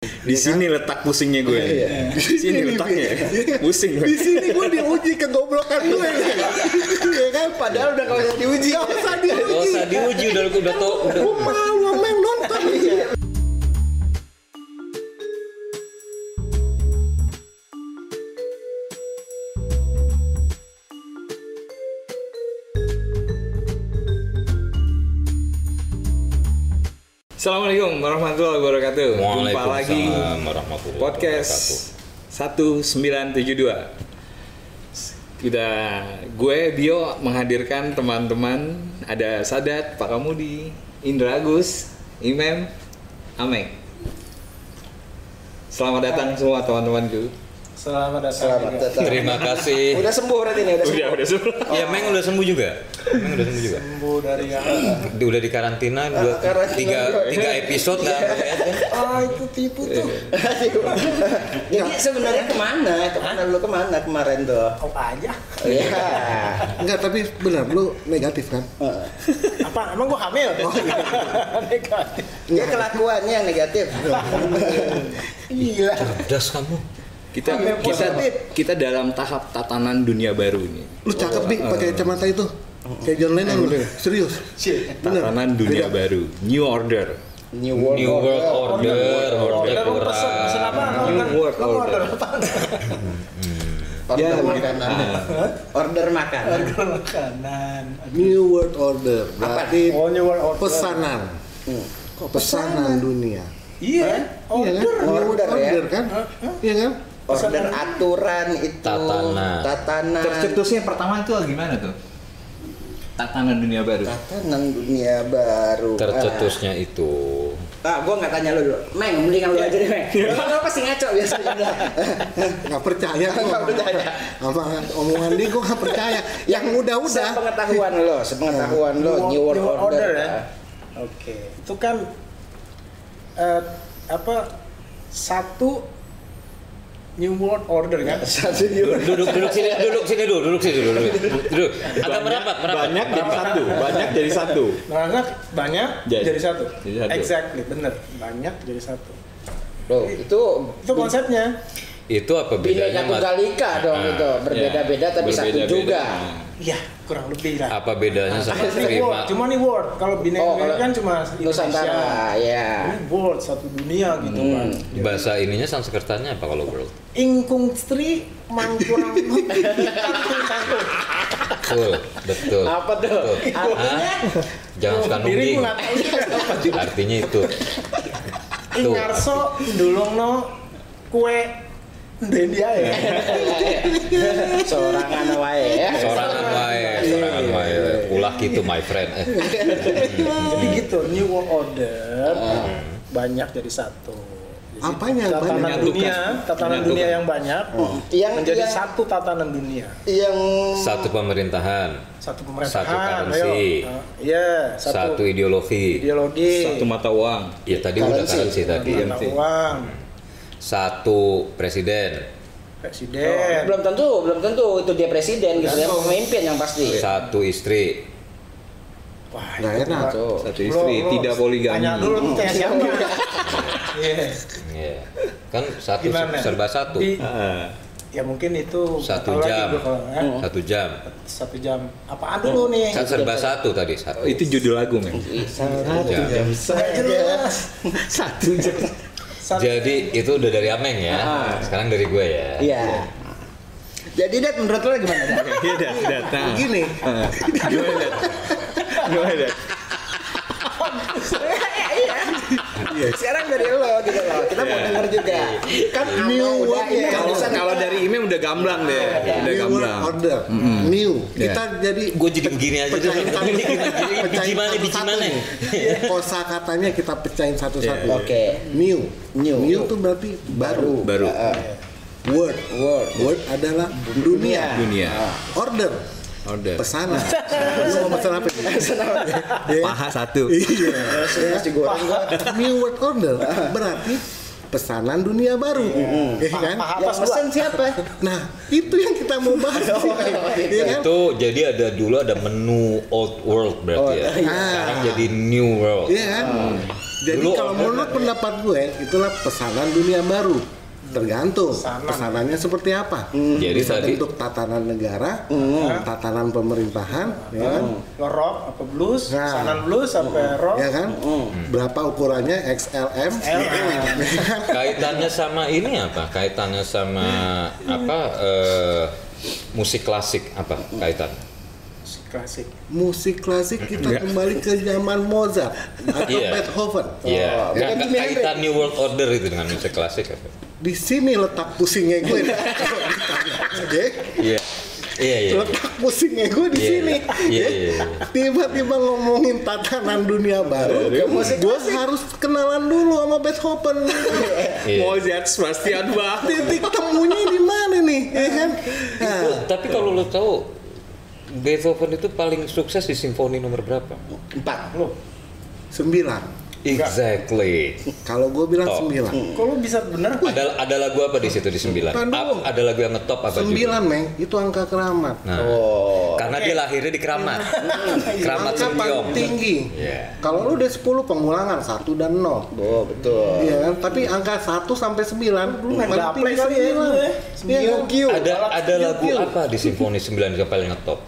Di sini letak pusingnya gue. Di sini letaknya. Pusing gue. Di sini gue diuji kegoblokan gue. ya kan? Padahal udah gak usah diuji. Gak usah diuji. Gak usah diuji udah udah tau udah Gue malu sama yang nonton. Assalamualaikum warahmatullahi wabarakatuh. Jumpa lagi podcast 1972. Kita gue Bio menghadirkan teman-teman ada Sadat, Pak Kamudi, Indra Agus, Imam, Ameng. Selamat datang semua teman-temanku. Selamat datang. Selamat juga. datang. Terima kasih. Udah sembuh berarti nih, udah sembuh. Udah, udah semua. Ya Meng udah sembuh juga. Meng udah sembuh juga. Sembuh dari yang Udah di karantina dua karantina tiga tiga episode lah. ah itu tipu tuh. Jadi sebenarnya ke mana? Ke mana lu ke mana kemarin tuh? Kau aja. Iya. Enggak, tapi benar lu negatif kan? Apa? Emang gua hamil? Oh, Negatif. Dia kelakuannya yang negatif. Gila. Das kamu. Kita Ambil kita positif. kita dalam tahap tatanan dunia baru ini. Lu cakep nih pakai kacamata itu. Kayak John Lennon lu. Serius. Tatanan dunia Beda. baru, new order. New World, New World Order, order Order lu pesen, pesen apa? kurang. Lu New kan- World Order. Order Ya, makanan. Order makanan. Order makanan. New World Order. Berarti Oh, New World Order. pesanan. Hmm. Pesanan dunia. Iya. Iya kan? Order. World Order ya? Order kan? Iya kan? Order aturan itu. Tatanan. Tatanan. Tercetusnya pertama itu gimana tuh? Tatanan dunia baru. Tatanan dunia baru. Tercetusnya itu. Ah, gua nggak tanya lu dulu. Meng, mendingan lu aja deh, Meng. Lu kan pasti ngaco biasanya. Nggak percaya. gua Nggak percaya. Sama omongan dia gue nggak percaya. Yang udah-udah. Sepengetahuan lo, sepengetahuan lo, New World Order. ya. Oke. Itu kan eh, apa satu New World Order kan? Satu New World Duduk duduk sini duduk sini dulu duduk sini dulu duduk. duduk. Agak merapat merapat. Banyak jadi merapat. satu, banyak jadi satu. Banyak banyak Jadi- jadi, satu. jadi satu. Exactly, bener. Banyak jadi satu. Loh, itu Itu konsepnya. Itu apa bedanya Bineka Mas? Tunggal Ika dong Ah, itu, berbeda-beda ya. tapi satu Berbeda-beda. juga. Iya, kurang lebih lah. Apa bedanya sama Cuma nih terima? word, cuma nih word. Kalau bineka Oh, kalau kan cuma Nusantara, Indonesia. ya. Ini world satu dunia gitu Hmm. kan. Bahasa ininya Sanskertanya apa kalau world? Ingkung Stri mangkurang Betul, betul. Apa tuh? Betul. Artinya? Hah? Jangan suka juga. Artinya itu. Ingarso dulungno kue Dendi ya. Sorangan wae ya. Sorangan wae, sorangan wae. Ulah gitu my friend. Eh. Jadi gitu, New World Order banyak jadi satu. Apanya yang tatanan banyak? dunia, tatanan dunia yang banyak Yang menjadi yang- satu tatanan dunia. Yang Satu pemerintahan, Satu pemerintahan, Satu currency. ayo. Uh, Iya, satu, satu, ideologi. ideologi, Satu mata uang. Ya tadi udah Currency. currency tadi. mata Iya. uang, Satu presiden, presiden, belum tentu, belum tentu itu dia presiden gitu ya, pemimpin yang pasti. satu istri. Wah, itu enak. Tuh. Satu istri, lo tidak poligami. Tanya dulu kayak siapa? Iya. Iya. Kan satu Gimana? serba satu. Di- Ah, ya mungkin itu Satu lagi jam. gua kalau, eh, Satu jam. satu jam. Apaan dulu nih? Kan serba satu tadi satu. itu judul lagu, men. Satu jam. jam Nggak jelas. Satu jam. Satu- Jadi itu udah dari Ameng ya. Ah. Sekarang dari gue ya. Iya. Jadi Dad menurut lo gimana? Dad? Iya, dah, datang. Gini. Ah. Gimana, Dat? Gimana, Dat? Iya. Sekarang dari lo gitu loh. Kita mau denger juga. Kan New Amang udah World ini Order. Kalau dari Imam udah gamblang deh, udah New gamblang. Order. New. Iya. Kita jadi Gue jadi begini aja tuh. pecahin satu. Biji Pecahin mana, biji mana? Kosa katanya kita pecahin satu-satu. Iya. Oke. New. New. New itu berarti baru. Baru. Word. Word. Word adalah dunia. Dunia. Order. Order. Pesanan. Lu mau pesan apa? Ya. Paha satu. Iya. Nasi goreng gua. New World Order berarti pesanan dunia baru. Ya kan? Paha Yang pesen siapa? Nah, itu yang kita mau bahas. Iya kan? Itu jadi ada dulu ada menu old world berarti ya. Oh, iya. Sekarang jadi new world. Iya kan? Jadi Dulu kalau menurut pendapat gue itulah pesanan dunia baru. Tergantung Pesanan. pesanannya seperti apa. Jadi Bisa tadi- bentuk tatanan negara, tatanan pemerintahan, ya kan? ngerok apa blues, Nah. sanan blues sampai rock. Ya kan? Berapa ukurannya XLM? L. kaitannya sama ini apa? Kaitannya sama apa? eh, musik klasik apa kaitan? Klasik. Musik klasik kita kembali ke zaman Mozart atau Iya. Beethoven. Iya, Oh, nggak- nggak Jimi kaitan New World Order itu dengan musik klasik apa? Di sini letak pusingnya gue. Oke? Iya. Iya, iya. letak pusingnya gue di Iya, sini. iya, Ya. iya, iya. Tiba-tiba ngomongin tatanan dunia baru, gue harus kenalan dulu sama Beethoven. Iya. Mozart, Sebastian Bach. Titik temunya di mana nih, ya kan? Nah, Itu, tapi kalau lo tahu Beethoven itu paling sukses di simfoni nomor berapa? Empat. Loh, sembilan. Exactly. Kalau gue bilang sembilan. kok lu bisa bener? Ada ada lagu apa di situ di sembilan? Ada lagu yang ngetop apa juga? Sembilan, Meng, itu angka keramat. Nah, Oh. karena dia lahirnya di Keramat. Keramat angka paling tinggi. Iya. Kalau lu udah 10 pengulangan 1 dan 0. Oh, betul. Iya kan? Tapi angka 1 sampai 9 Lu gaple tinggi kali ya, sembilan. ya. Iya kan? Ada ada lagu apa di simfoni 9 yang paling ngetop?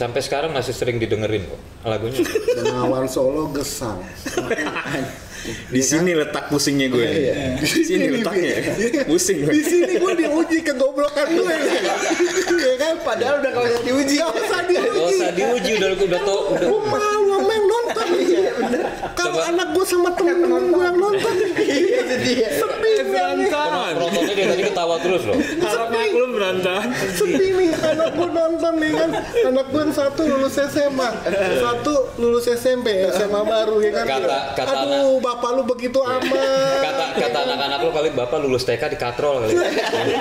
Sampai sekarang masih sering didengerin kok lagunya. Bengawan Solo gesang. Di sini letak pusingnya gue. Di sini letaknya. Pusing. Di sini gue diuji kegoblokan gue. Iya kan? Padahal udah kalau usah diuji. Gak usah diuji. usah diuji udah udah tau udah. Gue malu sama yang nonton. Kalau Coba. anak gue sama temen-temen gue yang nonton. Itu dia. Sedih nih. Penontonnya dari tadi ketawa terus loh. Harap maklum berantakan. Sedih nih anak gue nonton nih kan. Anak gue yang satu lulus SMA. Satu lulus SMP. SMA baru ya kan. Kata- kata Aduh bapak lu begitu amat. Kata kata anak-anak lu kali bapak lulus TK di katrol kali.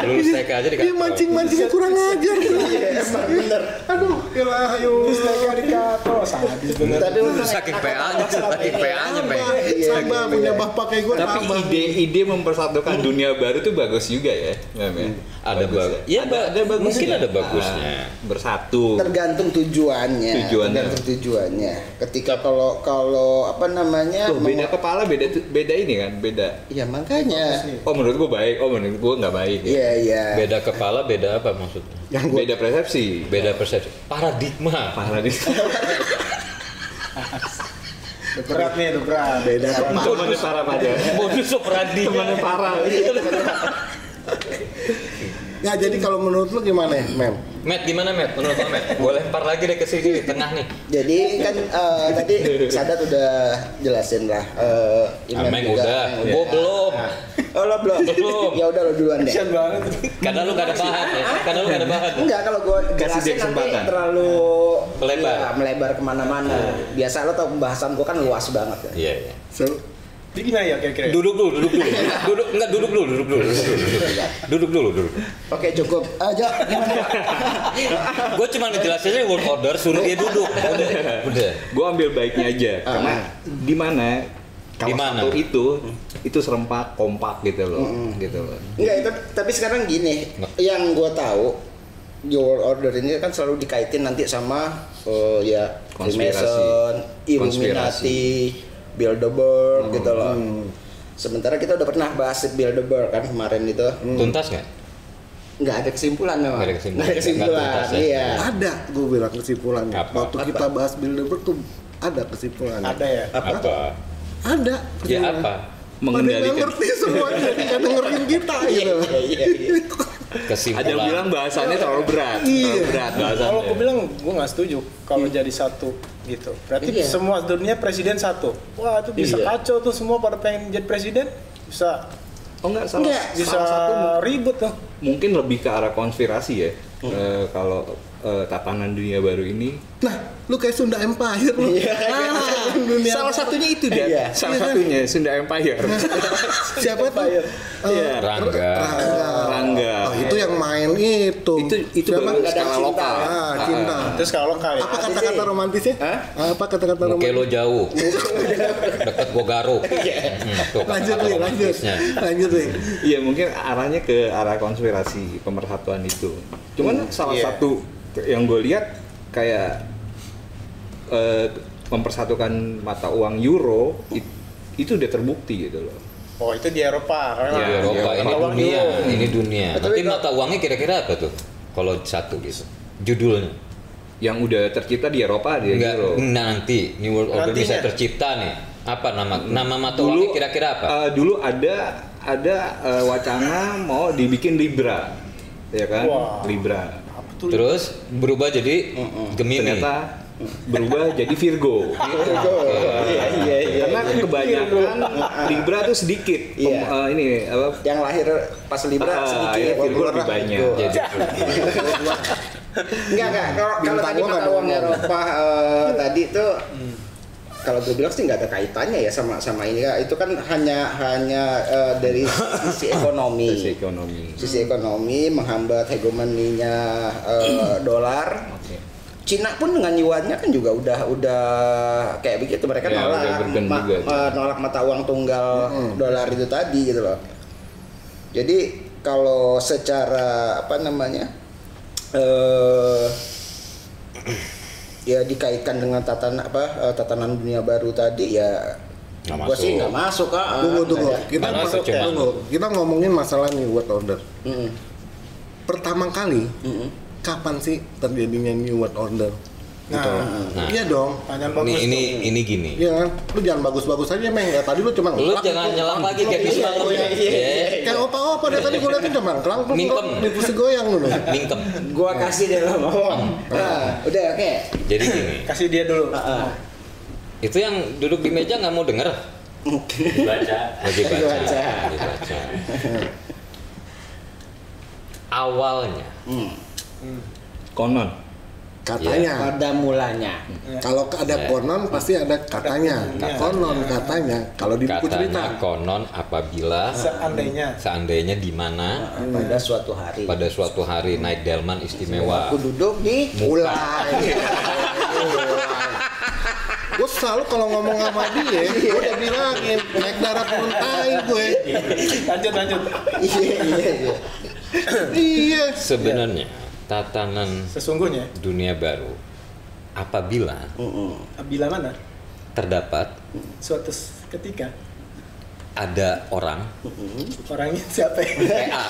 Lulus TK aja di Dia katrol. mancing-mancingnya kurang ajar. Emang bener. Aduh, gila ayo. Kayak di kato, sadis bener. Tadi lu Saking PA-nya, saking PA-nya, Meng. Sabar punya bapak kayak gue Tapi ide-ide mempersatukan dunia baru tuh bagus juga ya. Mem, ya? Ada Bagus bagus. ya? Ya, ada, ada bagusnya. mungkin ada bagusnya. Ah, bersatu. tergantung tujuannya. Tujuannya. Tergantung tujuannya. Ketika kalau kalau apa namanya? Tuh, beda kepala beda beda ini kan, beda. Ya makanya. Oh menurut gua baik, oh menurut gua nggak baik. Ya. Iya iya. Beda kepala, beda apa maksudnya? Yang gue Beda persepsi. Beda persepsi. Paradigma. Parah di. Berat nih, itu berat. beda. Temannya parah pada. Modus operandi. Temannya parah. Ya jadi kalau menurut lu gimana ya, Mem? Matt gimana Matt? Menurut lo Matt? Gue lempar lagi deh ke sini di tengah nih. Jadi kan eh, tadi Sadat udah jelasin lah. eh ini Ameng juga. udah, Ameng gue belum. Oh lo belum? Belum. ya udah lo duluan deh. Kasian banget. Karena lu gak ada bahan ya. Karena lu gak ada bahan. Enggak kalau gue Kasih dia jelasin nanti kesempatan. terlalu Melebar. iya, melebar ke mana-mana. Biasa lo tau pembahasan gue kan luas banget kan. Iya, iya. So, Jadi gimana ya kira-kira? Duduk dulu, duduk dulu. Duduk, enggak duduk dulu, duduk dulu. Duduk dulu, duduk dulu. Duduk. Oke cukup. Aja gimana? Gue cuma ngejelasinnya world order, suruh dia duduk. Udah, udah. Gua ambil baiknya aja. Karena di mana kalau Di mana? satu itu itu serempak kompak gitu loh, gitu loh. Enggak itu tapi sekarang gini, Nggak. yang gue tahu New World Order ini kan selalu dikaitin nanti sama eh, ya Konspirasi. Freemason, Illuminati, Bilderberg gitu loh. Sementara kita udah pernah bahas Bilderberg kan kemarin itu. Tuntas nggak? Nggak ada kesimpulan memang. Nggak ada kesimpulan. Nggak ada kesimpulan, Nggak tuntas ya. iya. ada gue bilang kesimpulannya. Apa? Waktu kita bahas Bilderberg tuh ada kesimpulannya. Ada ya? Apa? Ada. Ya kesimpulannya. apa? Pada Mengendalikan. ngerti semuanya, nggak dengerin kita gitu. Iya, iya, iya. Kesimpulan. Ada yang bilang bahasannya terlalu berat, Iya. terlalu berat bahasannya. Kalau aku bilang gue nggak setuju kalau jadi satu gitu. Berarti Iya. semua dunia presiden satu. Wah itu bisa Iya. kacau tuh semua pada pengen jadi presiden. Bisa Oh enggak, salah, Enggak, bisa salah satu ribut tuh. mungkin lebih ke arah konspirasi ya. Eh, kalau eh, tatanan dunia baru ini Nah, lu kayak Sunda Empire lu. Iya. Ah, dunia salah satunya itu Iya. dia. Salah Iya. satunya Sunda Empire. siapa tuh? Eh, Iya. Rangga. Rangga. Rangga. Oh, itu yang main itu. itu itu baru Kadang skala cinta. lokal. Ah, cinta. Terus kalau lokal ya. Apa kata-kata romantisnya? Hah? Apa kata-kata romantis? lo jauh. Deket gua garuk. Hmm, tuh Lanjut nih, lanjut. Lanjut nih. Iya mungkin arahnya ke arah konspirasi pemersatuan itu. Cuman salah iya. satu yang gue lihat kayak eh, mempersatukan mata uang euro it- itu udah terbukti gitu loh. Oh itu di Eropa. Karena Di Eropa mata ini uang dunia, euro. ini dunia. Tapi Nanti mata uangnya kira-kira apa tuh? Kalau satu gitu. Judulnya. Yang udah tercipta di Eropa di Enggak, Euro. nanti New World Order bisa tercipta nih. Apa nama nama mata Dulu uangnya kira-kira apa? eh, dulu ada ada eh, wacana mau dibikin Libra, ya kan? Wah. Libra. Tuh? Terus berubah jadi Gemini. Ternyata berubah jadi Virgo. Iya iya iya. Karena kebanyakan Libra tuh sedikit. Pem- Iya. eh, ini apa? Yang lahir pas Libra Ah, sedikit. ya, Virgo lebih Virgo. banyak. Jadi Enggak enggak. Kalau kalau tadi mata uang. Eropa eh, tadi tuh kalau gue bilang sih nggak ada kaitannya ya sama sama ini ya. Itu kan hanya hanya eh, dari sisi ekonomi. Sisi ekonomi. Sisi ekonomi menghambat hegemoninya eh, dolar. Cina pun dengan yuannya kan juga udah udah kayak begitu mereka Ya, nolak ma- juga eh, nolak mata uang tunggal dolar itu tadi gitu loh. Jadi kalau secara apa namanya eh ya dikaitkan dengan tatanan apa eh, tatanan dunia baru tadi ya Nggak gua sih masuk. nggak masuk ah. Tunggu tunggu. Ada. Kita masuk, cuma. tunggu. Kita ngomongin masalah New World Order. Mm-mm. Pertama kali Mm-mm. kapan sih terjadinya New World Order? Gitu. Nah. Iya dong. Pertanyaan ini bagus ini tuh. ini gini. Iya? Lu jangan bagus-bagus aja, Meng. Ya, tadi lu cuma Lu ngelak, jangan itu. nyelang lagi kayak bis malam. iya, iya, Ya. Kayak opa-opa dari tadi gue liatin cuma kelang Mingkem. di kursi goyang lu. Mingkem. Gua kasih deh lo ngomong. Nah, udah oke. Jadi gini, Kasih dia dulu. Heeh. itu yang duduk di meja nggak mau denger. Baca. Lagi baca. Baca. Lagi baca. Awalnya Hmm. Konon. Katanya. Pada mulanya. Kalau ada Ya. konon pasti ada katanya. Konon katanya. Kalau di buku cerita. katanya konon apabila Seandainya. seandainya di mana Pada suatu hari. pada suatu hari naik delman istimewa Aku duduk di mulai. Gue selalu kalau ngomong sama dia, gue udah bilangin naik darat turun tai gue. Lanjut lanjut. Iya iya iya. Iya. sebenarnya tatanan Sesungguhnya. dunia baru apabila Bila mana? terdapat Suatu ketika ada orang orangnya siapa ya? PA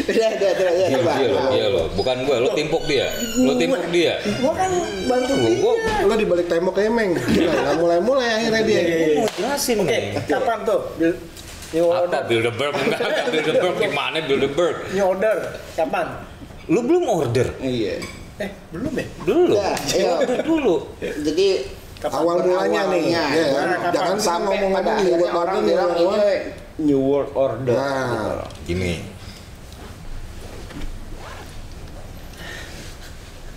Udah udah udah dia, dia loh, dia loh, bukan gue, lo timpuk dia, lo timpuk dia. Gua kan bantu gua- Lo di balik tembok kayak Meng. Gila, nggak mulai-mulai akhirnya dia. Mau jelasin Oke, nih. kapan tuh? New Apa order. Bilderberg enggak enggak Bilderberg gimana Bilderberg? New order. Kapan? Lu belum order Iya. Eh, belum ya? dulu. Ya, iya. order dulu. Jadi Kapan? Awal mulanya nih, ya? Nah, kapan? Jangan sampai ngomong pada akhirnya World orang bilang New World ini New World Order. Nah. Gini.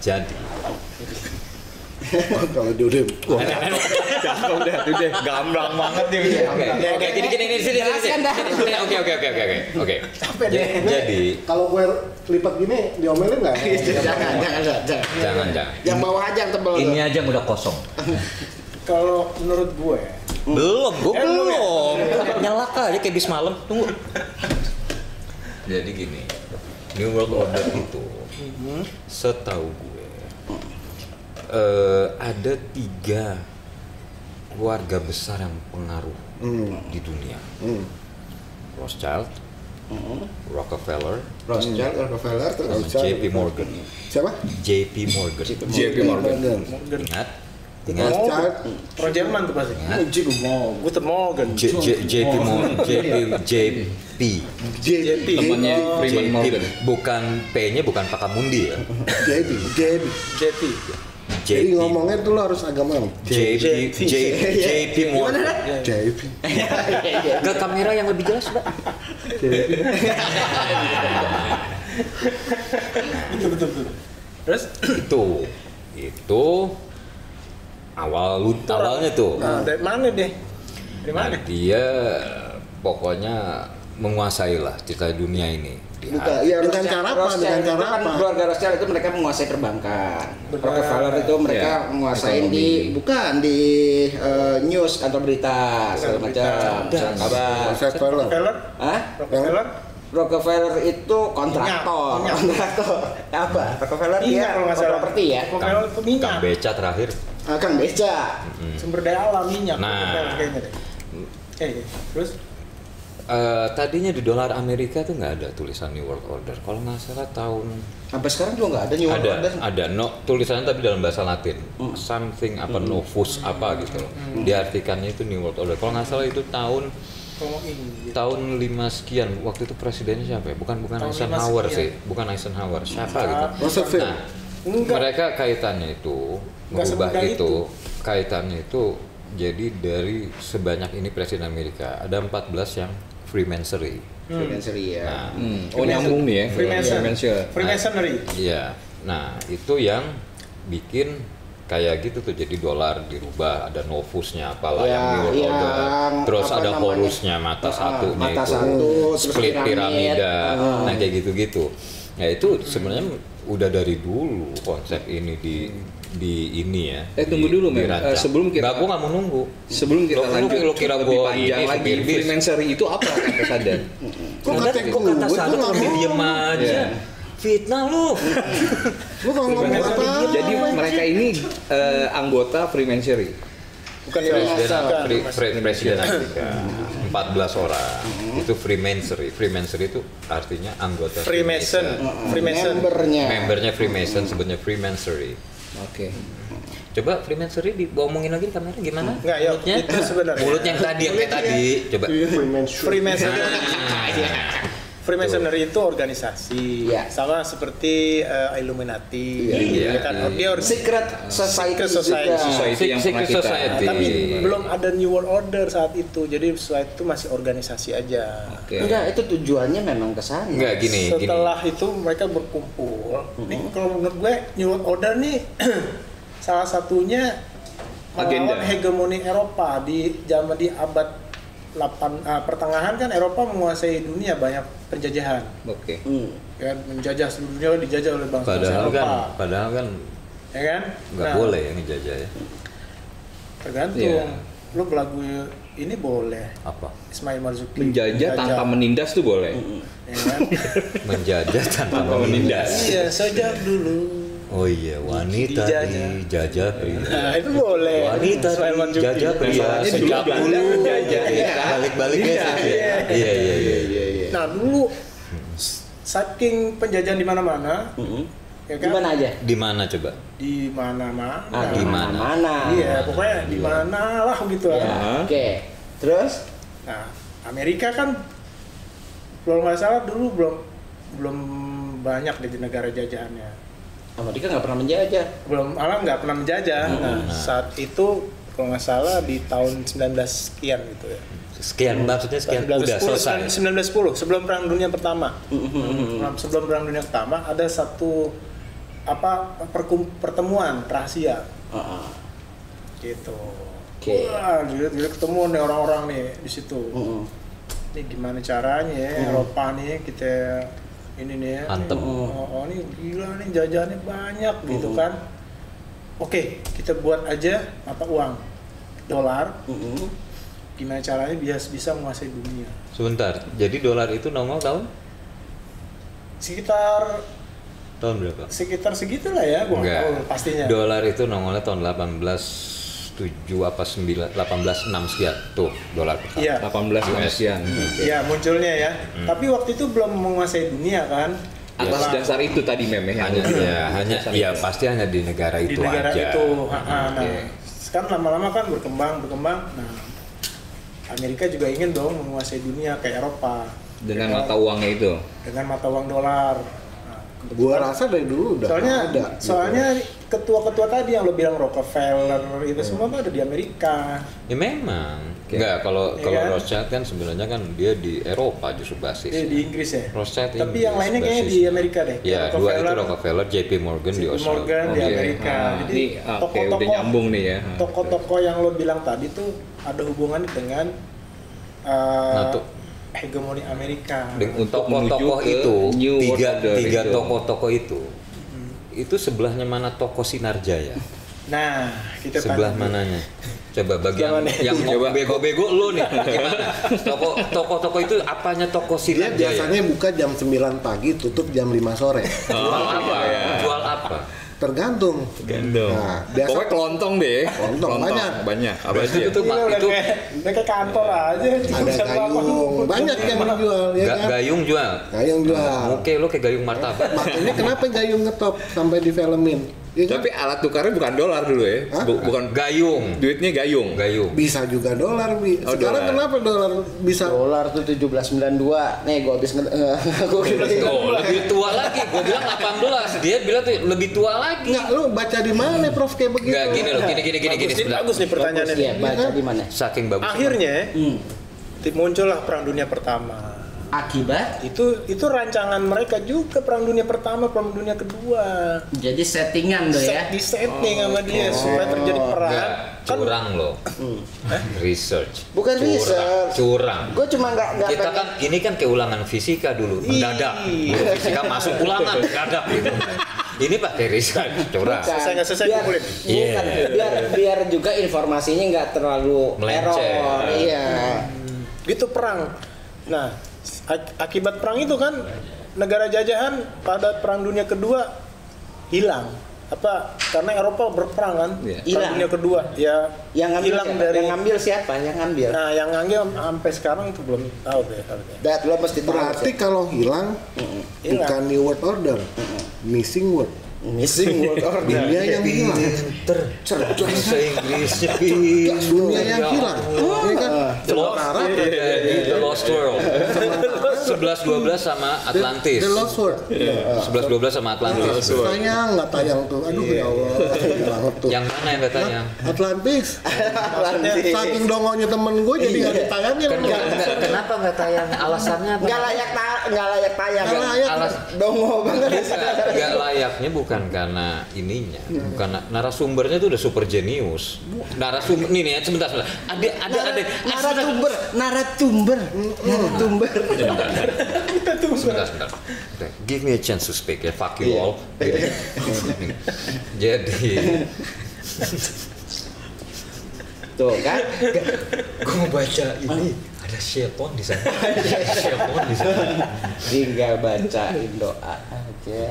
Jadi. Kalau dia udah, wah, Cakep udah, udah gamblang banget nih. oke, oke, gini gini gini sini sini Oke oke oke oke oke. Oke. Ja- Jadi, kalau gue lipat gini diomelin nggak? jangan, jangan, jangan, jangan. jangan jangan. Yang bawah aja yang tebel. Ini aja udah kosong. Kalau menurut gue, Belum, gue Eh, belum ya? Nyalak aja kayak bis malam. Tunggu. Jadi gini, New World Order itu, setahu gue, eh, ada tiga keluarga besar yang pengaruh di dunia. Rothschild, Rockefeller, Rothschild, Rockefeller, terus JP Morgan. Siapa? JP Morgan. JP Morgan. Ingat? Ingat? Rothschild. Pro Jerman tuh pasti. Ingat? Guten Morgen. J- J- JP Morgan. JP JP. JP. Temannya Freeman Morgan. Bukan P-nya bukan Pakamundi ya. JP. JP. JP. Jadi JP ngomongnya tuh lo harus agak malam. JP J- JP Morgan. JP. Ke kamera yang lebih jelas, Pak. Betul betul betul. Terus Itu itu awal lu awalnya tuh. nah, dari mana deh? Dari mana? Nah, dia pokoknya menguasai lah cerita dunia ini. Bukan, iya, Dengan cara apa? Rothschild Dengan cara kan apa? Keluarga Rothschild itu mereka menguasai perbankan. Benar. Rockefeller itu mereka Ya, menguasai di bukan di eh, news kantor berita segala macam, kabar. Rockefeller. Hah? Rockefeller? Rockefeller itu kontraktor, Minyak, minyak. kontraktor. Apa? Rockefeller dia kalau nggak salah. properti ya. Rockefeller itu minyak. Kang Beca terakhir. Ah, Kang Beca. Sumber daya alam minyak. Nah. kayaknya deh. Eh, terus Eh, tadinya di dolar Amerika tuh nggak ada tulisan New World Order. Kalau nggak salah tahun Sampai sekarang juga nggak ada New World ada Order. ada. No tulisannya tapi dalam bahasa Latin. Something apa novus apa gitu loh. Diartikannya itu New World Order. Kalau nggak salah itu tahun tahun lima sekian. Waktu itu presidennya siapa ya? Bukan bukan Tahun Eisenhower sih. Bukan Eisenhower siapa gitu. Roosevelt. nah Enggak. mereka kaitannya itu Enggak merubah semudah itu, itu. kaitannya itu jadi dari sebanyak ini presiden Amerika. Ada 14 yang Freemasonry Freemasonry ya. nah Hmm. Oh nyambung nih ya. Freemason. Freemason. Freemasonry. Iya. Nah, itu yang bikin kayak gitu tuh jadi dolar dirubah ada novusnya apalah Ya, yang World yang Order. Terus ada namanya? horusnya mata Ah, satunya mata itu. satu, split piramid. piramida. Ah. Nah, kayak gitu-gitu. Ya itu sebenarnya udah dari dulu konsep ini di di ini ya. Eh, tunggu di- dulu, Men. Eh, sebelum kita- Nggak, gua nggak mau nunggu. Sebelum kita Lo- lo- lanjut lo kira lebih gua panjang ini lagi? Freemasonry itu apa kata sadar? Kok kata Kok kata gue lebih diem ngomong. aja. Iya. Fitnah lu. Lu ngomong apa? Jadi mereka ini eh, anggota Freemasonry. Bukan Pre- Presiden Amerika 14 orang itu Freemasonry Freemasonry itu artinya anggota Freemason. Freemason. Membernya. membernya Freemason sebutnya Freemasonry Oke. coba Freemasonry diomongin lagi di kamera gimana? Enggak, ya, mulutnya? Itu sebenarnya. mulut yang tadi yang kayak tadi. Coba. Freemasonry. Nah, Freemasonry itu organisasi, Iya. sama seperti eh, Illuminati, Iya. kan? Oh, dia orga- Secret Society Secret Society. juga. Society yang Secret. Society. tapi belum ada New World Order saat itu, jadi saat itu masih organisasi aja. Oke. Enggak, itu tujuannya memang ke sana. enggak gini gini Setelah itu mereka berkumpul. Nih kalau menurut gue New World Order nih salah satunya Agenda. hegemoni Eropa di zaman di abad 8 ah, pertengahan kan Eropa menguasai dunia banyak penjajahan. Oke. Hmm. Ya, menjajah seluruh dunia dijajah oleh bangsa padahal Eropa. kan padahal kan ya kan? nggak Nah, boleh ya ngejajah ya Tergantung. Iya. Lu lagu ini boleh. apa Ismail Marzuki. Menjajah tanpa menindas tuh boleh. Ya kan? menjajah tanpa menindas iya, sejak dulu. Oh iya wanita Dijajah. pria Nah, itu boleh. wanita dijajah pria sejak dulu menjajah, ya kan? balik-baliknya Iya, sih. iya. iya iya iya Iya, iya. Nah dulu saking penjajahan di mana-mana, ya kan? Di mana aja? di mana coba Di mana-mana. Ah, di mana? mana? Iya, pokoknya di mana lah gitu Ya, lah. Oke. Terus? Nah, Amerika kan kalau nggak salah dulu belum belum banyak di negara jajahannya. Amerika nggak pernah menjajah. Belum malah nggak pernah menjajah. Nah, saat itu kalau nggak salah di tahun 19 sekian gitu ya. sekian maksudnya sekian udah 1910, selesai 1910 sebelum perang dunia pertama. Nah, sebelum perang dunia pertama ada satu apa perkum- pertemuan rahasia Heeh. gitu. Oke. Wah, gila, gila ketemu nih orang-orang nih di situ. Heeh. Ini gimana caranya ya Eropa nih kita ini nih ya. Hantem. Oh, oh, ini gila nih jajannya banyak gitu kan. Oke, kita buat aja mata uang dolar. Heeh. Gimana caranya biar bisa menguasai dunia. sebentar jadi dolar itu nongol tahun Sekitar tahun berapa sekitar segitulah ya, gua tahu pastinya. dolar itu nongolnya tahun 18 7 apa 9 18 6 sekian tuh dolar pertama Iya. 18 US. sekian. Iya munculnya ya. Tapi waktu itu belum menguasai dunia kan. Atas Dolar. dasar itu tadi meme hanya ya hanya ya itu. pasti hanya di negara di itu negara aja itu. Ha, ha, Nah, Oke. sekarang lama-lama kan berkembang berkembang. Nah, Amerika juga ingin dong menguasai dunia kayak Eropa dengan Ya, mata uangnya itu. dengan mata uang dolar. Gua rasa dari dulu udah soalnya ada. soalnya ketua-ketua tadi yang lo bilang Rockefeller itu semua tuh ada di Amerika. ya memang Enggak, kalau Iya kalau kan? Rothschild kan sebenarnya kan dia di Eropa justru basis. Di, di Inggris ya. Rothschild Tapi Inggris yang lainnya kayaknya di. Amerika deh. Ya, dua itu Rockefeller, JP Morgan di JP Australia. Morgan di Oke. Amerika. Ah, Jadi oke, tokoh-tokoh udah nyambung nih ya. Tokoh-tokoh yang lo bilang tadi tuh ada hubungannya dengan uh, Nah, tuh. Hegemoni Amerika. Dengan Untuk tokoh-tokoh menuju ke itu New World tiga Order tiga itu. tokoh-tokoh itu itu sebelahnya mana tokoh Sinarjaya? Nah, kita Sebelah mananya? Coba mana? yang Coba. bego-bego lu nih gimana? Tokoh tokoh-tokoh itu apanya tokoh Dia Sinarjaya? biasanya buka jam 9 pagi, tutup jam 5 sore. Jual apa? Jual apa? Tergantung. Gendong. Nah, biasa- Pokoknya kelontong deh. Kelontong, banyak. Banyak. Apa aja? itu Gila, mak udah itu kayak, kayak kantor aja. Ada gayung, banyak yang dijual ya ga- kan. gayung jual. Gayung jual. Oke, lo kayak gayung martabak. Makanya kenapa gayung ngetop sampai difilmin? Ya kan? Tapi alat tukarnya bukan dolar dulu ya. Hah? Bu- bukan Gayung. duitnya gayung. Gayung. bisa juga dolar bi. Oh, Sekarang dolar. kenapa dolar bisa? Dolar tuh 1792. Nih gua habis gua kira Oh, lebih tua lagi. Gue bilang 18. Dia bilang tuh lebih tua lagi. Nggak, lu baca di mana Prof kayak begitu? Enggak gini loh, gini gini gini gini Bagus nih, sebentar. bagus nih pertanyaannya. Iya, baca di mana? Saking bagus. Akhirnya Hmm. muncullah perang dunia pertama. Akibat Itu itu rancangan mereka juga perang dunia pertama, perang dunia kedua. jadi settingan tuh ya. Set, di setting sama dia supaya terjadi perang. Enggak, Kan curang loh. Research. Bukan Curang. research. Curang. Gue cuma nggak nggak Kita pengen- kan ini kan keulangan fisika dulu, mendadak. Guru fisika masuk ulangan mendadak gitu. Ini pakai research, curang. Bukan. Selesai nggak selesai, biar, kumpulin. bukan, Iya. biar biar juga informasinya nggak terlalu Melenceng. error. Iya. gitu perang. Nah, ak- akibat perang itu kan negara jajahan pada perang dunia kedua hilang. Apa? Karena Eropa berperang kan? Iya. Perang Hilang. dunia kedua ya Yang ngambil hilang siapa? dari yang ngambil siapa? Yang ngambil. Nah, yang ngambil sampai sekarang itu belum tahu deh harusnya. Lo mesti tahu Berarti sih. kalau hilang Hilang. bukan new world order, missing word. missing world order. Dunia yang hilang. Pinter. Bahasa pinter. Dunia yang Ya hilang. Ini kan The Lost, jadi The Lost World. 11-12 sama Atlantis. The Lost World. 11-12 sama Atlantis. Tayang nggak tayang tuh. Aduh ya Allah. Banget tuh. Yang mana yang katanya? Atlantis. Saking dongonya temen gue jadi nggak ditayangin. Kan nggak- nggak- kenapa nggak tayang? Alasannya apa? Nggak layak ta nggak layak tayang. Nggak layak. Alas, Dongo banget. Nggak- nggak layaknya bukan karena ininya, bukan na- narasumbernya itu udah super jenius. Narasumber nih nih ya, sebentar sebentar. Ada ada ada. Narasumber, narasumber, narasumber. Sebentar, sebentar, sebentar. Give me a chance to speak ya, fuck you all. Jadi, Tuh kan. gue mau baca ini ada Shelton di sana. Shelton di sana. Tinggal bacain doa aja.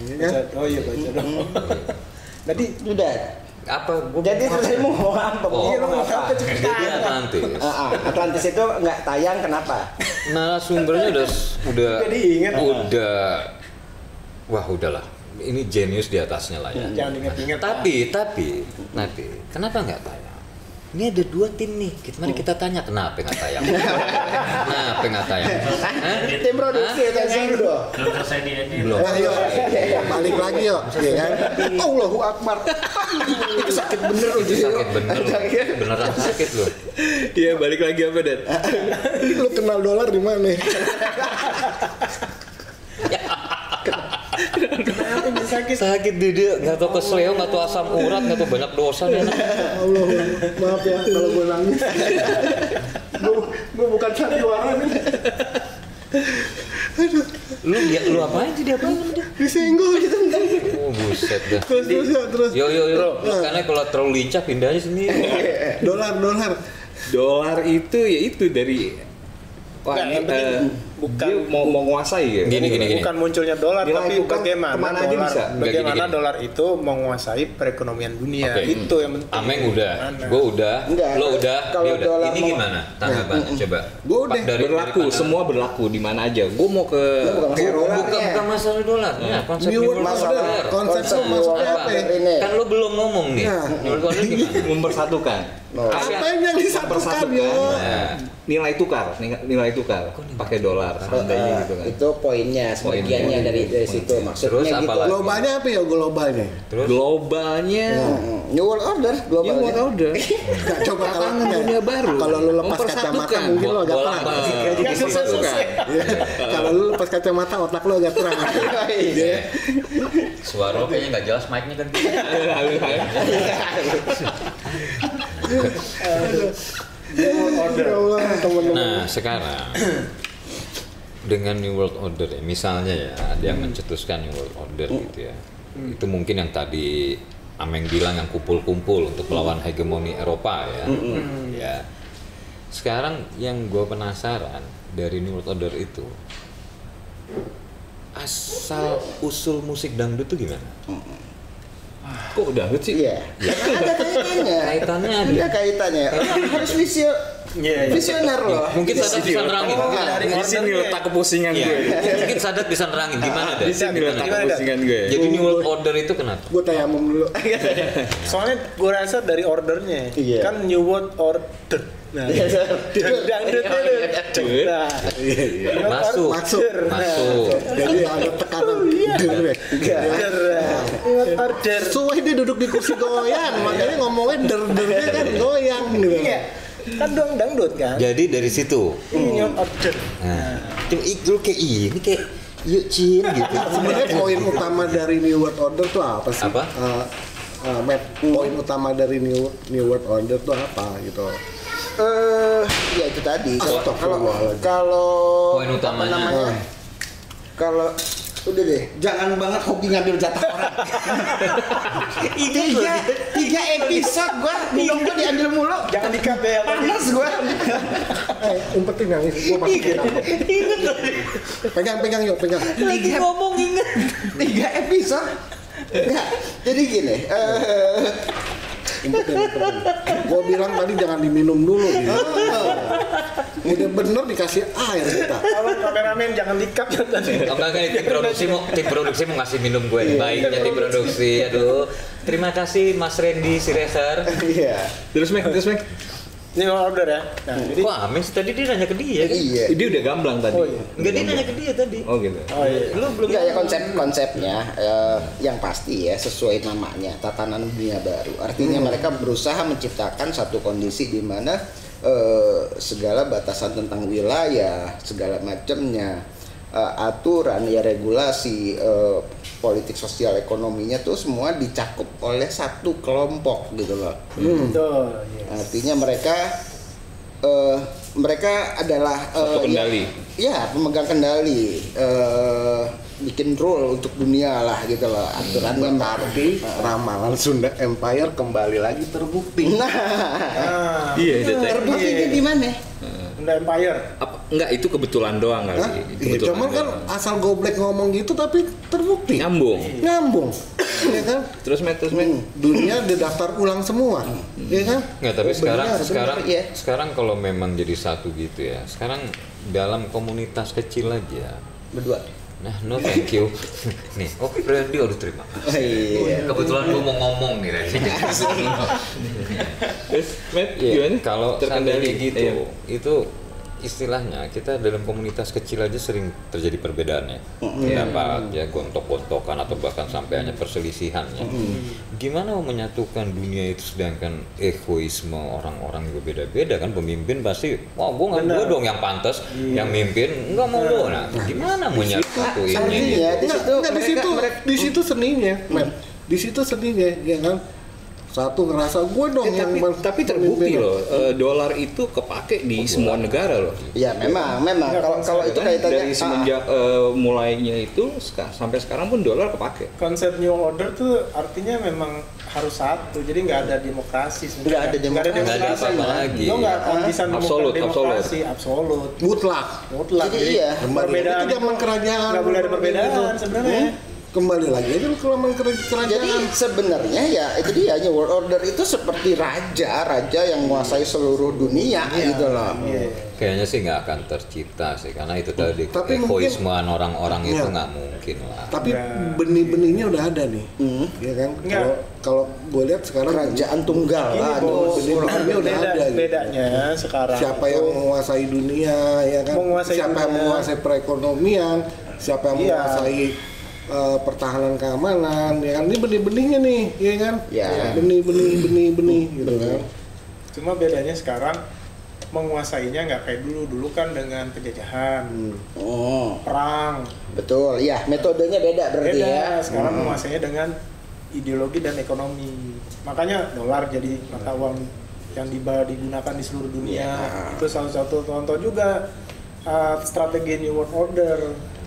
Baca- Oh iya baca dong. Tadi Udah. Apa? Gua Jadi saya mau ngomong apa? Oh. Iya, lu mau apa? Jadi Atlantis. Ah, Atlantis itu nggak tayang kenapa? narasumbernya udah udah Jadi ingat. udah wah udahlah ini jenius di atasnya lah ya Jangan ingat-ingat. tapi tapi tapi kenapa nggak tayang ini ada dua tim nih kita mari kita tanya kenapa nggak tayang kenapa nggak tayang? Tim produksi Hah? tanya dulu. Belum selesai di edit. belum Nah, yuk, balik lagi yuk, ya kan? Allahu Akbar. Itu sakit bener loh, sakit bener loh. beneran sakit loh Iya balik lagi apa Dan? Lu kenal dolar di mana? Kenapa bisa sakit? sakit di dia nggak tahu kesleo nggak tahu asam urat nggak tahu banyak dosa nih anak. Allah, maaf ya kalau gue nangis. gue, gue bukan sandiwara nih. lu ya lu apain sih dia apain sama dia Disenggol gitu. oh buset dah Terus terus ya, terus. yo yo yo karena kalau terlalu lincah pindah aja sini Dolar, dolar. Dolar itu ya itu dari Wah, eh, bukan- dia mau mau menguasai ya. Gini, gini, gini. Bukan munculnya dolar, tapi tukar bagaimana ke mana aja dolar, bisa. Bagaimana gini, gini. dolar itu menguasai perekonomian dunia. Oke. Itu yang penting. Ameng udah, Gimana? gue udah, Enggak, lo udah, kalau dia udah. dolar Ini mau- gimana tanggapannya? Coba. Gua udah. Dari- berlaku, dari semua berlaku di mana aja. Gue mau ke bukan masalah dolar. Bukan, bukan masalah dolarnya, konsep New World world Order. Konsep maksudnya New apa ya? Ini. Kan lo belum ngomong nih. Nah. New world order gimana? mempersatukan. Apa yang disatukan yo? Nah, Nilai tukar, nilai tukar pakai dolar seandainya gitu kan. Itu poinnya, sebagiannya Poin. dari dari situ maksudnya Terus gitu. Globalnya apa ya globalnya? terus Globalnya Hmm, New World Order global. New World Order. Gak coba kalau Tantangan dunia baru. Kalau lu lepas kacamata mungkin lu agak terang. Nggak gitu. selesai-selesai. Iya. Kalau lu lepas kacamata otak lu agak terang. Iya. Suara lo kayaknya nggak jelas mic-nya kan. Ya. Nah sekarang dengan New World Order ya, misalnya ya ada yang mencetuskan New World Order gitu ya, itu mungkin yang tadi Ameng bilang yang kumpul-kumpul untuk melawan hegemoni Eropa ya, ya. Sekarang yang gue penasaran dari New World Order itu asal usul musik dangdut itu gimana? Kok dangdut sih? Iya. Karena ada kaitannya. Kaitannya ada. Ada kaitannya. Orang harus visio Iya, iya. visioner loh. Mungkin Sadat bisa nerangin. Di sini letak kepusingan Iya. gue. Mungkin Sadat bisa nerangin gimana Di deh. sini letak kepusingan gue. Jadi New World Order itu kenapa? Gue tayamum dulu. Soalnya gue rasa dari ordernya Iya. kan New World Order. Nah, dangdutnya tuh. Nah, Masuk. Masuk. Masuk. Jadi ada tekanan der Order. Sesuai dia duduk di kursi goyang, makanya ngomongnya der dernya kan goyang gitu. Iya. Kan dong dangdut kan? Jadi dari situ. World Order. Nah, itu kayak ini kayak yuk Cin gitu. Sebenarnya poin utama dari New World Order tuh apa sih? Apa? Eh, Matt, poin utama dari New New World Order tuh apa gitu? Eh, ya itu tadi. Kalau kalau kalau Poin apa utamanya. namanya? Kalau udah deh, jangan banget hobi ngambil jatah orang. tiga, tiga episode gua minum gua diambil mulu. Jangan di ya. Panas gua. Eh, umpetin yang ini, gua masukin. Pegang, pegang yuk, pegang. Lagi ngomong inget. Tiga episode. Enggak, jadi gini. eh Gua bilang tadi jangan diminum dulu. Gitu. Udah bener dikasih air kita. Kalau kameramen jangan di-cut ya tadi. Enggak, tim produksi mau tim produksi mau ngasih minum gue baiknya tim produksi aduh terima kasih Mas Randy si racer Iya. Terus Mek, terus Mek. New World Order ya. Nah, jadi kok Ames tadi dia nanya ke dia kan Iya. Dia udah gamblang tadi. Oh, iya. enggak dia nanya ke dia tadi Oh gitu. Oh iya. lu belum Enggak ya konsep konsepnya eh, yang pasti ya sesuai namanya tatanan dunia baru. Artinya mereka berusaha menciptakan satu kondisi di mana eh, segala batasan tentang wilayah, segala macamnya eh, aturan ya regulasi eh, politik sosial ekonominya tuh semua dicakup oleh satu kelompok gitu loh. Betul. iya. Artinya mereka eh, mereka adalah eh, Satu kendali. Ya, ya, pemegang kendali. eh, bikin rule untuk dunia lah gitu loh. Aturannya Tapi ramalan Sunda Empire kembali lagi terbukti. Nah, Nah, Iya, Detek. terbuktinya di mana? Sunda Empire. Apa enggak itu kebetulan doang kali. Hah? Iya, cuman kan doang. asal goblek ngomong gitu tapi terbukti. nyambung. Nyambung. Iya kan? Terus Mek, terus Mek. Hmm, dunia didaftar ulang semua. Iya kan? Nggak, tapi Oh, sekarang benar, sekarang benar, iya. sekarang kalau memang jadi satu gitu ya. Sekarang dalam komunitas kecil aja. Berdua. Nah, no thank you. Nih, oh Randy udah terima. Oh, iya. Kebetulan lu mau ngomong nih Randy. Terus Mek, Iya, gimana? kalau terkendali gitu, Iya. itu istilahnya kita dalam komunitas kecil aja sering terjadi perbedaan ya. Pendapat ya gontok-gontokan atau bahkan sampai hanya perselisihan ya. Gimana mau menyatukan dunia itu sedangkan egoisme orang-orang juga beda-beda kan? Pemimpin pasti wah gua nggak gua dong yang pantas yang mimpin nggak mau lo nah gimana mau nyatuinnya gitu di situ. enggak, di mereka- situ mereka- di situ seninya, men. Di situ seninya, ya kan? Satu ngerasa gue dong Eh, yang tapi, tapi terbukti loh, eh, dolar itu kepake di semua negara loh. Ya memang, memang kalau kalau itu Kan kaitannya dari ah, semenjak eh, mulainya itu sampai sekarang pun dolar kepake. Konsep New Order tuh artinya memang harus satu. Jadi nggak ada demokrasi sebenarnya. Nggak ada demokrasi. Nggak ada apa-apa lagi. Lo nggak akan bisa Absolut, demokrasi absolut. mutlak. Mutlak. Jadi iya. Kembali perbedaan itu zaman kerajaan. nggak boleh ada perbedaan Gitu. sebenarnya. Hmm? Kembali lagi aja lu ke zaman kera- kerajaan. Jadi sebenarnya ya itu dia hanya world order itu seperti raja, raja yang menguasai seluruh dunia gitu loh. Iya. Kayaknya sih nggak akan tercipta sih karena itu tadi Tapi egoismean orang-orang itu Iya. nggak mungkin lah. Tapi Nggak. benih-benihnya udah ada nih. Hmm. Ya kan? Kalau kalau gue lihat sekarang Kerajaan tunggal Ini lah. benih-benihnya udah beda, ada gitu. bedanya sekarang. siapa yang itu menguasai dunia ya kan Menguasai siapa yang dunia. menguasai perekonomian siapa yang Iya. menguasai eh, pertahanan keamanan ya kan ini benih-benihnya nih ya kan Ya. benih-benih benih-benih gitu kan Cuma bedanya sekarang menguasainya nggak kayak dulu. Dulu kan dengan penjajahan, Oh, perang. betul. Ya, metodenya beda berarti Beda. ya. Sekarang menguasainya dengan ideologi dan ekonomi. Makanya dolar jadi mata uang yang diba- digunakan di seluruh dunia. Ya. Itu salah satu contoh juga uh, strategi New World Order.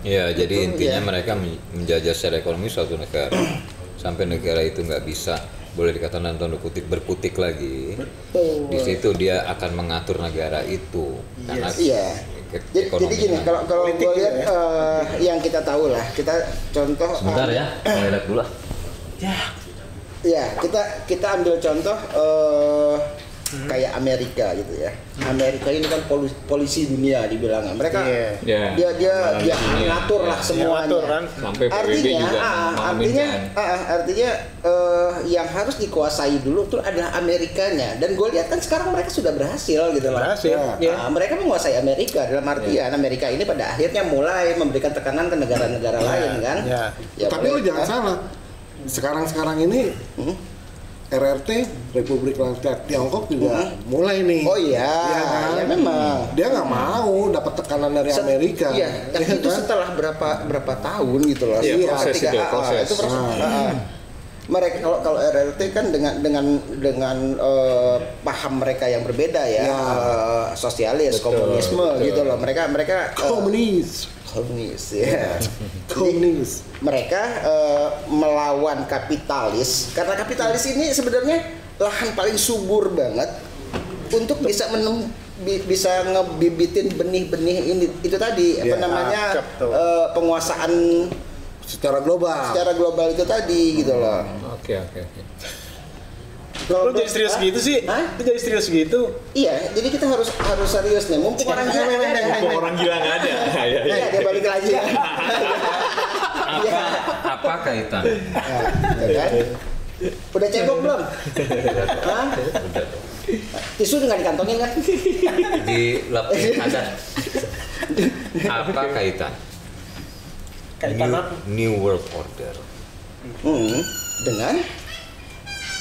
Ya, jadi Betul, intinya ya. mereka men- menjajah secara ekonomi suatu negara sampai negara itu nggak bisa boleh dikatakan tanda kutip berkutik lagi. Betul. Di situ dia akan mengatur negara itu karena Iya. Jadi, jadi gini, kalau kalau gue lihat ya. eh, yang kita tahu lah, kita contoh sebentar ya, toilet dulu lah. Ya, kita kita ambil contoh eh, kayak Amerika gitu ya. Amerika ini kan polisi, polisi dunia dibilang. Mereka Iya. Ya. dia dia dia dunia. ngatur lah Dia semuanya. ngatur kan. Sampai PBB artinya, juga ah, memahamin artinya, kan. ah, artinya eh, yang harus dikuasai dulu tuh adalah Amerikanya. Dan gue lihat kan sekarang mereka sudah berhasil gitu loh. Berhasil, Ah, ya. mereka menguasai Amerika dalam artian Amerika ini pada akhirnya mulai memberikan tekanan ke negara-negara lain kan. ya. Ya, Tapi lu mereka- jangan salah. Sekarang-sekarang ini Hmm? RRT Republik Rakyat Tiongkok juga mulai nih. Oh iya, Iya kan? ya memang. Dia nggak mau dapat tekanan dari Set- Amerika. Iya, tapi Iya itu kan? setelah berapa berapa tahun gitu loh. Iya, proses itu, ah, ah, proses. itu proses. Ah. ah, ah. Mereka kalau kalau RRT kan dengan dengan dengan eh, paham mereka yang berbeda ya, Ya. eh, sosialis, Betul, komunisme betul. gitu loh. Mereka mereka eh, komunis. komunis ya. Komunis. mereka eh, melawan kapitalis karena kapitalis ini sebenarnya lahan paling subur banget untuk bisa menem bi- bisa ngebibitin benih-benih ini itu tadi apa Ya, namanya cakep tuh. eh, penguasaan Secara global. secara global itu tadi gitu loh. Oke oke oke. Lu jadi serius gitu sih? Hah? Lu jadi serius gitu? Iya, jadi kita harus harus serius nih. Mumpung orang gila nggak ada. Mumpung orang gila nggak ada. Ya, ya. Iya, dia balik lagi. Iya, Apa kaitan? ya kan? Udah cebok belum? Hah? Tisu nggak dikantongin kan? Di lapis ada. Apa kaitan? Kaitan New, apa? New World Order Hmm, dengan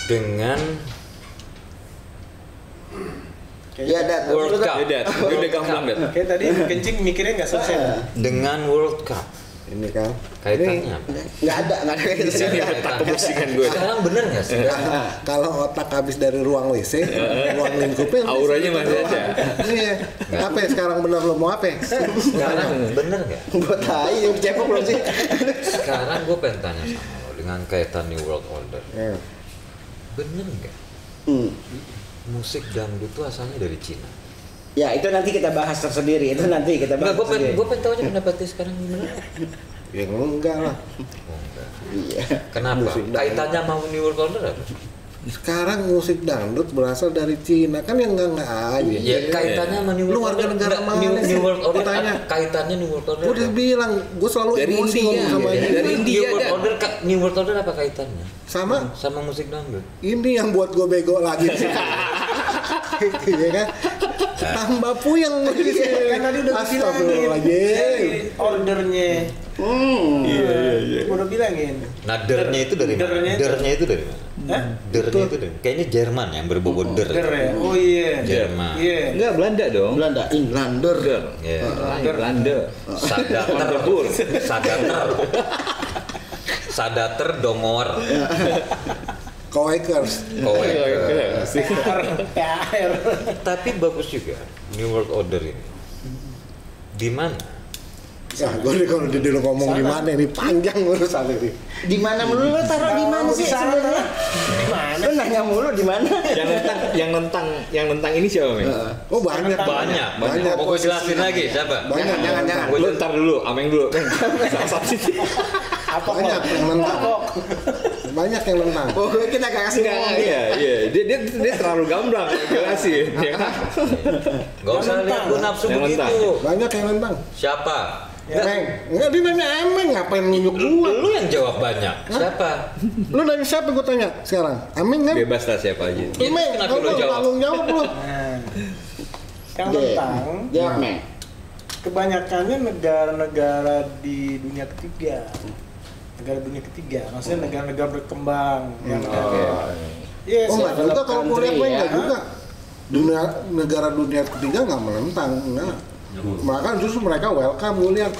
dengan ya dat World Cup. Ya, Dat. Udah Dat. Kayak tadi kencing mikirnya nggak selesai. dengan World Cup Ini kan. kaitannya apa? nggak ada nggak ada Di sini kaitannya. letak kemusikan gue. Sekarang bener nggak sih? Nah, kalau otak habis dari ruang WC, ruang lingkupnya Auranya masih ada. Iya. Apa ya, sekarang benar lo mau apa? Sekarang bener nggak? buat tai yang cepok belum sih Sekarang gue pengen tanya sama lo dengan kaitan New World Order. Ya. Bener nggak? hmm. Musik dangdut itu asalnya dari Cina. Ya itu nanti kita bahas tersendiri itu nanti kita bahas gue pengen, tersendiri. gue pengen tahu aja pendapatnya sekarang gimana. Ya enggak lah. Enggak. iya Kenapa? Musik. Kaitannya sama New World Order apa? Sekarang musik dangdut berasal dari Cina kan yang enggak enggak aja. Ya, kaitannya sama New Lu World warga Order. negara mana New? New World Order. Tanya. Kaitannya New World Order. Gue udah bilang, gue selalu Dari emosi ngomong sama dia. Dari India, New World. Order, New World Order apa kaitannya? Sama Sama musik dangdut. ini yang buat gue bego lagi sih. Iya kan? Tambah puyeng lagi sih. Kan tadi udah. Astagfirullahaladzim. Ordernya. hmm. Iya iya iya. Udah bilangin. Nah, dernya itu dari mana? Dernya itu- Dernya itu dari mana? Hah? Dernya itu dari Kayaknya Jerman yang berbobot der. Der ya? Oh iya. Jerman. Iya. Enggak Belanda dong. Belanda Inlander Der. Ya. Lain, Belanda. Sadater. Sadater. Sadater dongor. Quakers. Kowe. PR. Tapi bagus juga New World Order ini. Di mana? Ya, gue nih kalau dia dulu ngomong gimana nih panjang urusan ini. di mana mulu lo taruh di mana sih sebenarnya Di mana? lo nanya mulu di mana yang nentang yang nentang yang nentang ini siapa, Men? Oh banyak Banyak, banyak. Mau gue jelasin lagi siapa? Banyak, jangan, jangan. Lu ntar dulu, ameng dulu. Satu sih. Apa Banyak kok? yang nentang. Banyak yang nentang. oh kita gak kasih ngomong iya, iya. Dia, dia, dia terlalu gamblang jelasin, ya kan? Gak usah lihat gue nafsu Yang begitu. mentang. Banyak yang nentang. Siapa? Meng, enggak dia nanya emeng ngapain nunjuk Lu, gua? lu yang jawab banyak. Siapa? Lu nanya siapa gua tanya sekarang? Ameng kan? Bebas lah siapa aja. Lu Meng, Kenapa kalau lu tanggung jawab lu. Yang tentang jawab meng kebanyakannya negara-negara di dunia ketiga negara dunia ketiga maksudnya negara-negara berkembang yang Iya, Oh enggak sih. juga kalau mau lihat enggak ya. juga. Dunia negara dunia ketiga nggak menentang, enggak. Maka justru mereka welcome gue lihat.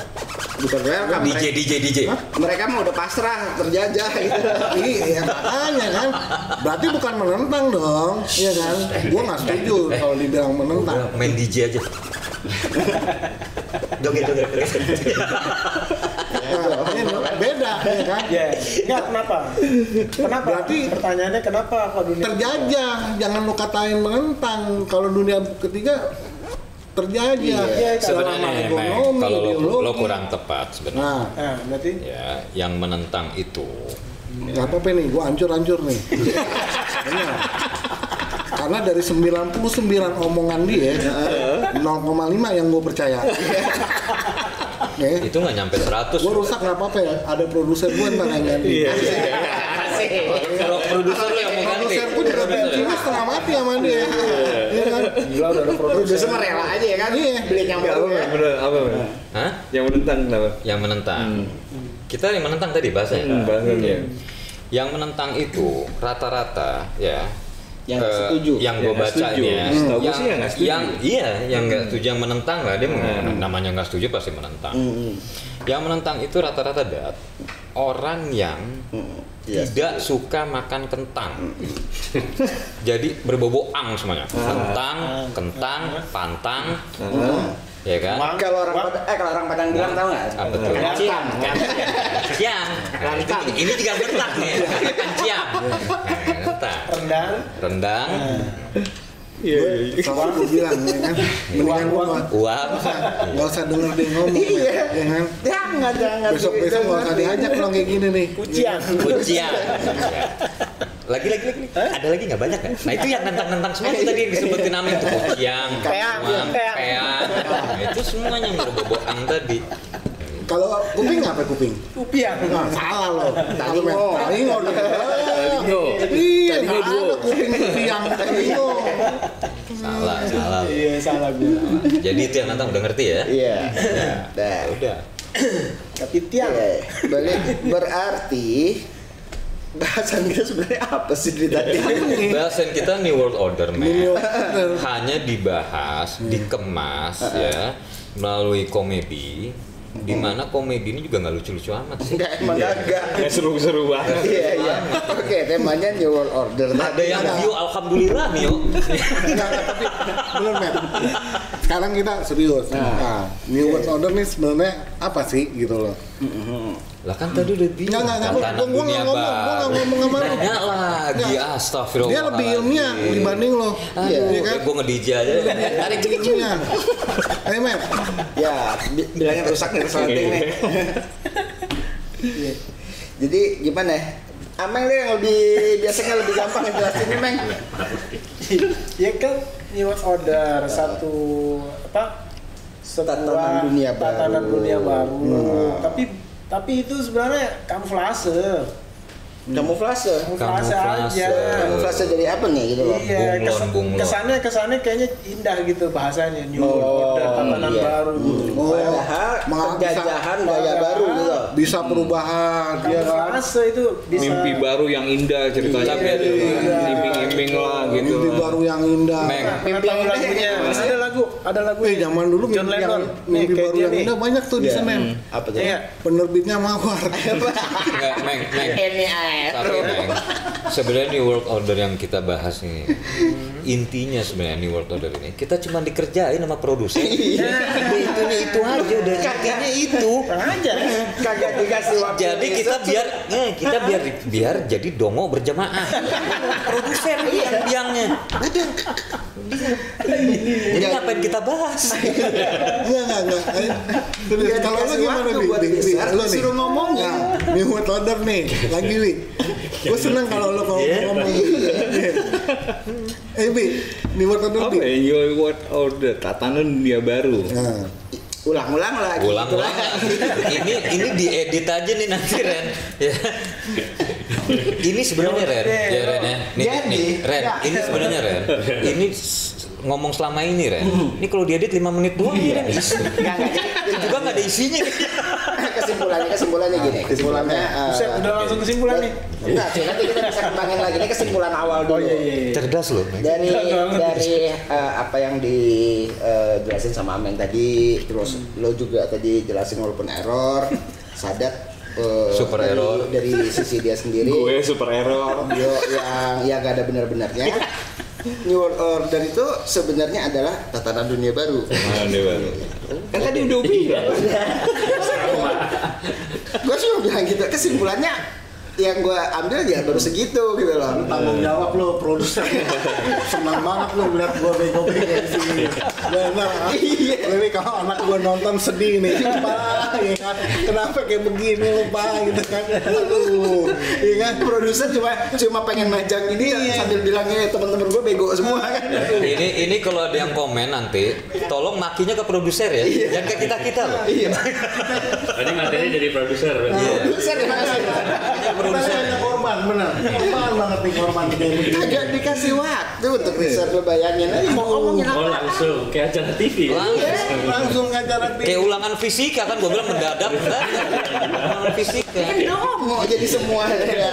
bukan welcome DJ DJ DJ. mereka mah udah pasrah terjajah gitu Iya makanya kan. Berarti bukan menentang dong, iya kan? Gua nggak setuju kalau dibilang menentang. Main DJ aja. joget joget. Beda ya kan? ya nggak kenapa kenapa Berarti- pertanyaannya kenapa kalau dunia Terjajah, jangan lu katain menentang. Kalau dunia ketiga terjajah Iya. selama Sebenarnya ekonomi, kalau lo, ideologi. lo kurang tepat sebenarnya. Nah, nah berarti Ya, yang menentang itu nggak apa-apa nih gue hancur-hancur nih karena dari 99 omongan dia 0,5 yang gue percaya ya Itu nggak nyampe 100. gue rusak nggak apa-apa ya ada produser gue ntar yang ganti Kalau produser lu yang mau ganti. produser pun juga bensinnya setengah mati sama dia Iya kan Gila udah ada produser. Produser mah rela aja ya kan? Iya. Beli yang baru ya. Bener, apa? bener? Hah? Yang menentang kenapa? Yang menentang. Kita yang menentang tadi bahasanya. Hmm, bahasanya. Yang menentang itu rata-rata ya Yang eh, setuju. yang Yang gue baca ya, Hmm. Yang, sih yang nggak setuju. yang iya yang nggak setuju yang menentang lah dia meng- namanya nggak setuju pasti menentang. Hmm. Yang menentang itu rata-rata dat orang yang Iya, tidak suka makan kentang. Jadi berbau ang semuanya. Kentang, kentang, pantang, ya kan? Kalau orang Padang, eh kalau orang Padang bilang tahu nggak? Apa tuh? Kancian. Ciang. Nah, itu, ini juga rentak nih. Kan rentak. Rendang. Rendang, Iya, iya, iya. Soalnya gue bilang ya kan mendingan gue nggak uap, nggak usah denger dia ngomong Iya. ya kan Jangan jangan. besok besok nggak usah diajak dong kayak gini nih Kucian. kuciang. Lagi lagi lagi. Ada lagi nggak banyak kan? Nah itu yang nentang-nentang semua itu tadi yang disebutin namanya itu kuciang, Peang, peang. itu semuanya yang berbau ang tadi. kalau kuping apa kuping Upiang. Nah, salah loh. Talingo. Talingo. Talingo. Iya, nggak duo. ada kuping tiang talingo. Salah, salah. Iya salah gue. Jadi itu yang nentang udah ngerti ya? Iya. Ya. Dah. Udah. Tapi tiang. Oke, balik berarti bahasan kita sebenarnya apa sih di tadi? Bahasan kita New World Order, man. Hanya dibahas, dikemas ya melalui komedi. Di mana komedi ini juga nggak lucu-lucu amat sih. Enggak emang kagak. Ya seru-seru banget. Iya iya. Oke, temanya New World Order. Ada yang view alhamdulillah nih. Enggak, enggak, tapi Matt. Sekarang kita serius. Nah, New World Order nih sebenarnya apa sih gitu loh. Lah kan tadi udah bilang Enggak, enggak, enggak. nggak ngomong, gua nggak baru. ngomong sama lu. Nanya lagi, astagfirullah. Dia lebih ilmiah dibanding lo. Aduh, Iya kan? gue nge-DJ aja. Tarik Ilmiah. Ayo Matt. Ya, bi- bilangnya rusak nih resleting nih. Iya. Jadi gimana ya? Ameng deh yang lebih biasanya lebih gampang ngejelasinnya, Meng. Ya kan New Order satu apa? sebuah Tatanan dunia baru. tatanan dunia baru. Hmm. Tapi tapi itu sebenarnya kamuflase. Kamuflase. Kamuflase, Kamuflase. aja. Kamuflase dari apa nih gitu loh? Iya, Bunglon, kes- bunglon. kesannya kesannya kayaknya indah gitu bahasanya New Oh, Order tatanan iya. baru. Oh, Padahal penjajahan gaya baru gitu. Bisa perubahan, dia kan. Kamuflase itu bisa Mimpi baru yang indah ceritanya. Iya, iya. Iming-iming lah gitu. Mimpi baru yang indah. Meng. Mimpi yang indah. Lagu, ada lagu. Eh zaman dulu John mimpi yang Lennon. mimpi Nih, kayak baru dia yang indah banyak tuh di Iya. Senen. Apa tuh? Iya. Penerbitnya mawar. Enggak, Meng, Meng. Ini air. Tapi Meng, sebenarnya New World Order yang kita bahas nih, intinya sebenarnya New World Order ini kita cuma dikerjain sama produser. Iya. Udah itunya itu aja, udah intinya itu. aja. Kagak dikasih waktu. Jadi kita biar, eh, kita biar biar jadi dongo berjamaah. Produser yang biangnya. Udah. Jadi ngapain kita bahas? Enggak, enggak, enggak. Eh, Nggak kalau lo dikasih gimana, buat riset, lo nih. disuruh ngomongin. Nah, New World Order nih, lagi, Wi. Gue seneng kalau lo kalau Iya. ngomong gitu. Eh, Bi, New World Order, Apa Bi. ya? New World Order, tatanan dunia baru. Nah, Ulang-ulang lagi. Ulang-ulang. ini ini diedit aja nih nanti Ren. Ya. ini sebenarnya Ren, ya Ren ya. Nih, Jadi, nih, Ren, ya. ini sebenarnya Ren. Ini ngomong selama ini Ren. Ini kalau diedit 5 menit doang Iya. Ren. Enggak, enggak. Jadi, Dan juga nggak ada isinya. kesimpulannya kesimpulannya gini kesimpulannya eh, Buset, udah langsung kesimpulan nih. enggak sih nanti kita bisa kembangin lagi ini kesimpulan awal dulu Oh iya iya. iya. Cerdas loh. Dari dari eh, apa yang dijelasin sama Ameng tadi terus lo juga tadi jelasin walaupun error sadat eh, Super dari, error. dari sisi dia sendiri Gue super error. Yo, yang yang gak ada benar-benarnya New World Order itu sebenarnya adalah tatanan dunia baru Nah, dia baru. Kan tadi udah bilang. gue sih mau bilang gitu kesimpulannya yang gue ambil ya baru segitu gitu loh tanggung jawab lo, produser. Senang banget lo ngeliat gue bego-bego di sini. Benar. Iya. Ini kalau anak gue nonton sedih nih, Pak, ya kan? Kenapa kayak begini lu, Pak? Gitu kan. Aduh, iya kan? produser cuma cuma pengen ngajak ini Iya. sambil bilangnya teman-teman gue bego semua kan ini ini kalau ada yang komen nanti, tolong makinya ke produser ya, jangan ke kita kita loh. iya Berarti materinya jadi produser. berarti. produser ya Kita ada korban, benar. Korban banget nih korban begini. agak dikasih waktu untuk riset lo bayangin aja mau ngomongin Oh apa langsung kayak acara TV. ya? Langsung. Langsung ngajaran Kayak ulangan fisika kan, gue bilang mendadak. ulangan fisika. kan dongo jadi semua ya.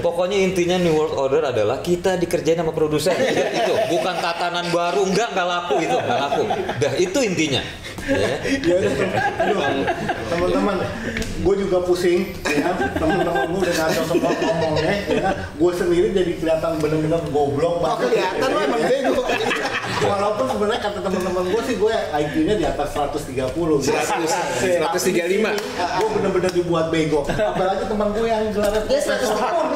Pokoknya intinya New World Order adalah kita dikerjain sama produser. itu bukan tatanan baru, enggak enggak laku itu, enggak laku. Dah itu intinya. Ya. Ya udah, aduh, teman-teman, gue juga pusing, ya. Teman-teman gue udah kacau semua ngomongnya, ya. Gue sendiri jadi kelihatan bener-bener goblok oh banget. kelihatan lo emang bego Walaupun sebenarnya kata teman-teman gue sih gue IQ-nya di atas 130 gitu. 135. Gue bener-bener dibuat bego. Apalagi teman gue yang gelarnya Dia profesor pun.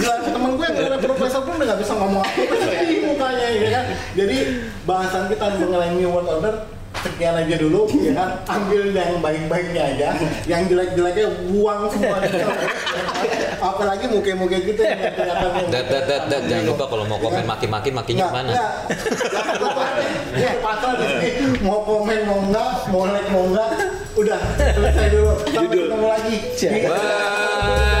Gelar teman gue yang gelarnya profesor pun udah gak bisa ngomong apa sedih mukanya ya kan. Jadi bahasan kita mengenai New World Order sekian aja dulu ya kan ambil yang baik-baiknya aja yang jelek-jeleknya buang semua apalagi muka-muka kita yang kelihatan Dat, dat, dat, dat. Jangan lupa kalau mau komen maki-maki, makinya lupa. Ya, pasal di sini mau komen mau enggak, mau like mau enggak, udah selesai dulu. Sampai ketemu lagi. Bye.